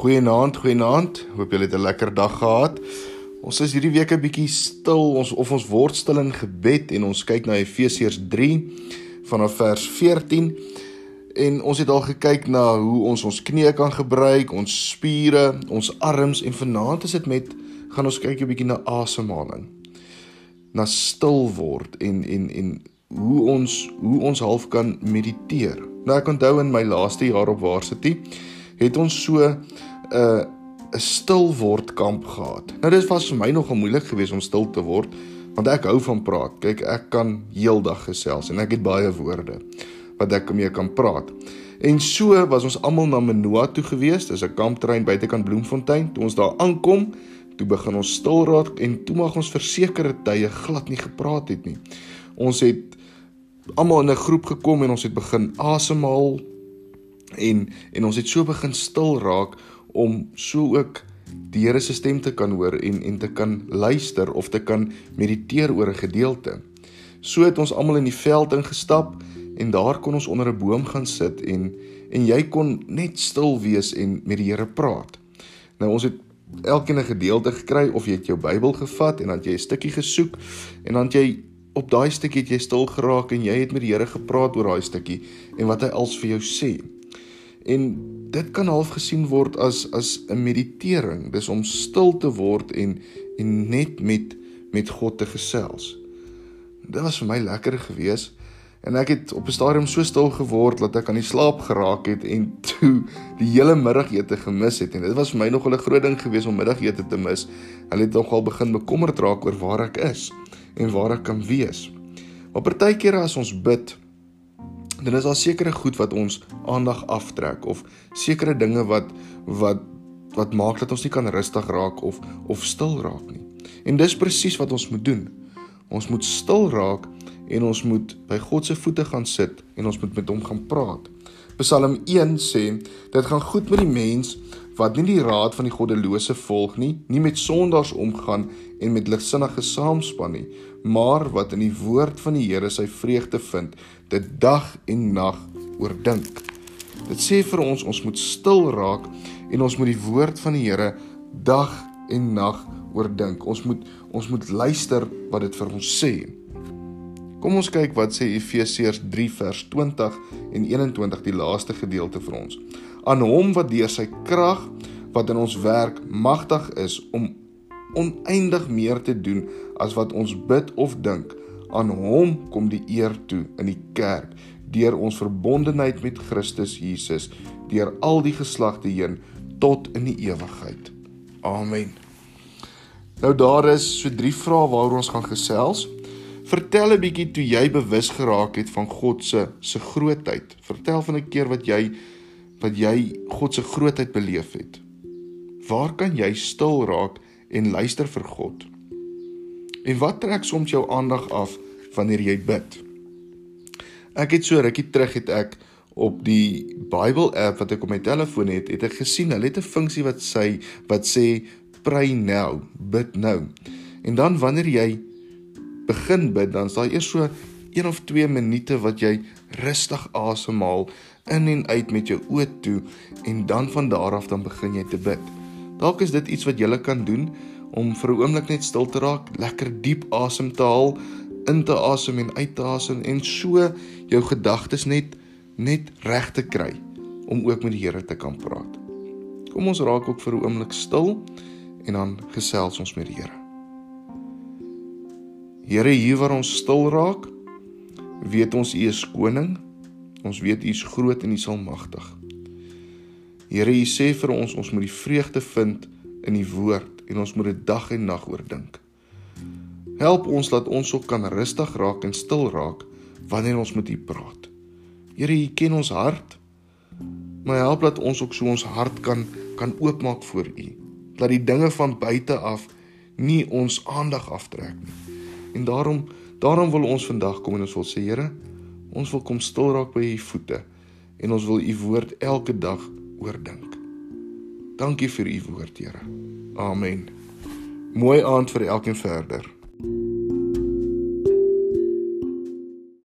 Goeienaand, goeienaand. Hoop julle het 'n lekker dag gehad. Ons is hierdie week 'n bietjie stil. Ons of ons word stil in gebed en ons kyk na Efesiërs 3 vanaf vers 14. En ons het al gekyk na hoe ons ons knieë kan gebruik, ons spiere, ons arms en vanaand is dit met gaan ons kyk 'n bietjie na asemhaling. Na stil word en en en hoe ons hoe ons half kan mediteer. Nou ek onthou in my laaste jaar op Varsity het ons so 'n uh, 'n stil word kamp gehad. Nou dit was vir my nogal moeilik geweest om stil te word want ek hou van praat. Kyk, ek kan heeldag gesels en ek het baie woorde wat ek mee kan praat. En so was ons almal na Manoa toe gewees. Dis 'n kampterrein buitekant Bloemfontein. Toe ons daar aankom, toe begin ons stil raak en toe mag ons versekerde tye glad nie gepraat het nie. Ons het almal in 'n groep gekom en ons het begin asemhaal en en ons het so begin stil raak om so ook die Here se stem te kan hoor en en te kan luister of te kan mediteer oor 'n gedeelte. So het ons almal in die veld ingestap en daar kon ons onder 'n boom gaan sit en en jy kon net stil wees en met die Here praat. Nou ons het elkeen 'n gedeelte gekry of jy het jou Bybel gevat en dan jy 'n stukkie gesoek en dan jy op daai stukkie het jy stil geraak en jy het met die Here gepraat oor daai stukkie en wat hy als vir jou sê. En dit kan half gesien word as as 'n meditering. Dis om stil te word en en net met met God te gesels. Dit was vir my lekker geweest en ek het op 'n stadium so stil geword dat ek aan die slaap geraak het en toe die hele middagete gemis het en dit was vir my nogal 'n groot ding geweest om middagete te mis. Hulle het nogal begin bekommerd raak oor waar ek is en waar ek kan wees. Maar partykeer as ons bid, dan is daar sekere goed wat ons aandag aftrek of sekere dinge wat wat wat maak dat ons nie kan rustig raak of of stil raak nie. En dis presies wat ons moet doen. Ons moet stil raak en ons moet by God se voete gaan sit en ons moet met hom gaan praat. Psalm 1 sê dit gaan goed met die mens wat nie die raad van die goddelose volg nie, nie met sondaars omgaan en met ligsinnige saamspan nie, maar wat in die woord van die Here sy vreugde vind, dit dag en nag oordink. Dit sê vir ons ons moet stil raak en ons moet die woord van die Here dag en nag oordink. Ons moet ons moet luister wat dit vir ons sê. Kom ons kyk wat sê Efesiërs 3 vers 20 en 21 die laaste gedeelte vir ons. Aan hom wat deur sy krag wat in ons werk magtig is om oneindig meer te doen as wat ons bid of dink, aan hom kom die eer toe in die kerk deur ons verbondenheid met Christus Jesus deur al die geslagte heen tot in die ewigheid. Amen. Nou daar is so drie vrae waaroor ons gaan gesels. Vertel 'n bietjie toe jy bewus geraak het van God se se grootheid. Vertel van 'n keer wat jy wat jy God se grootheid beleef het. Waar kan jy stil raak en luister vir God? En wat trek soms jou aandag af wanneer jy bid? Ek het so rukkie terug het ek op die Bible app wat ek op my telefoon het, het ek gesien hulle het 'n funksie wat sê wat sê pray now, bid nou. En dan wanneer jy begin bid, dan is daar eers so 1 of 2 minute wat jy rustig asemhaal in en uit met jou oë toe en dan van daar af dan begin jy te bid. Dalk is dit iets wat jy kan doen om vir 'n oomblik net stil te raak, lekker diep asem te haal, in te asem en uit te asem en so jou gedagtes net net reg te kry om ook met die Here te kan praat. Kom ons raak ook vir 'n oomblik stil en dan gesels ons met die Here. Here, hier waar ons stil raak, weet ons U is koning. Ons weet U is groot en U is almagtig. Here, U sê vir ons ons moet die vreugde vind in die woord en ons moet dit dag en nag oordink. Help ons dat ons ook kan rustig raak en stil raak wanneer ons met U praat. Here, U ken ons hart. Maar help dat ons ook so ons hart kan kan oopmaak voor U. Dat die dinge van buite af nie ons aandag aftrek nie. En daarom daarom wil ons vandag kom en ons wil sê Here, ons wil kom stil raak by u voete en ons wil u woord elke dag oordink. Dankie vir u woord, Here. Amen. Mooi aand vir elkeen verder.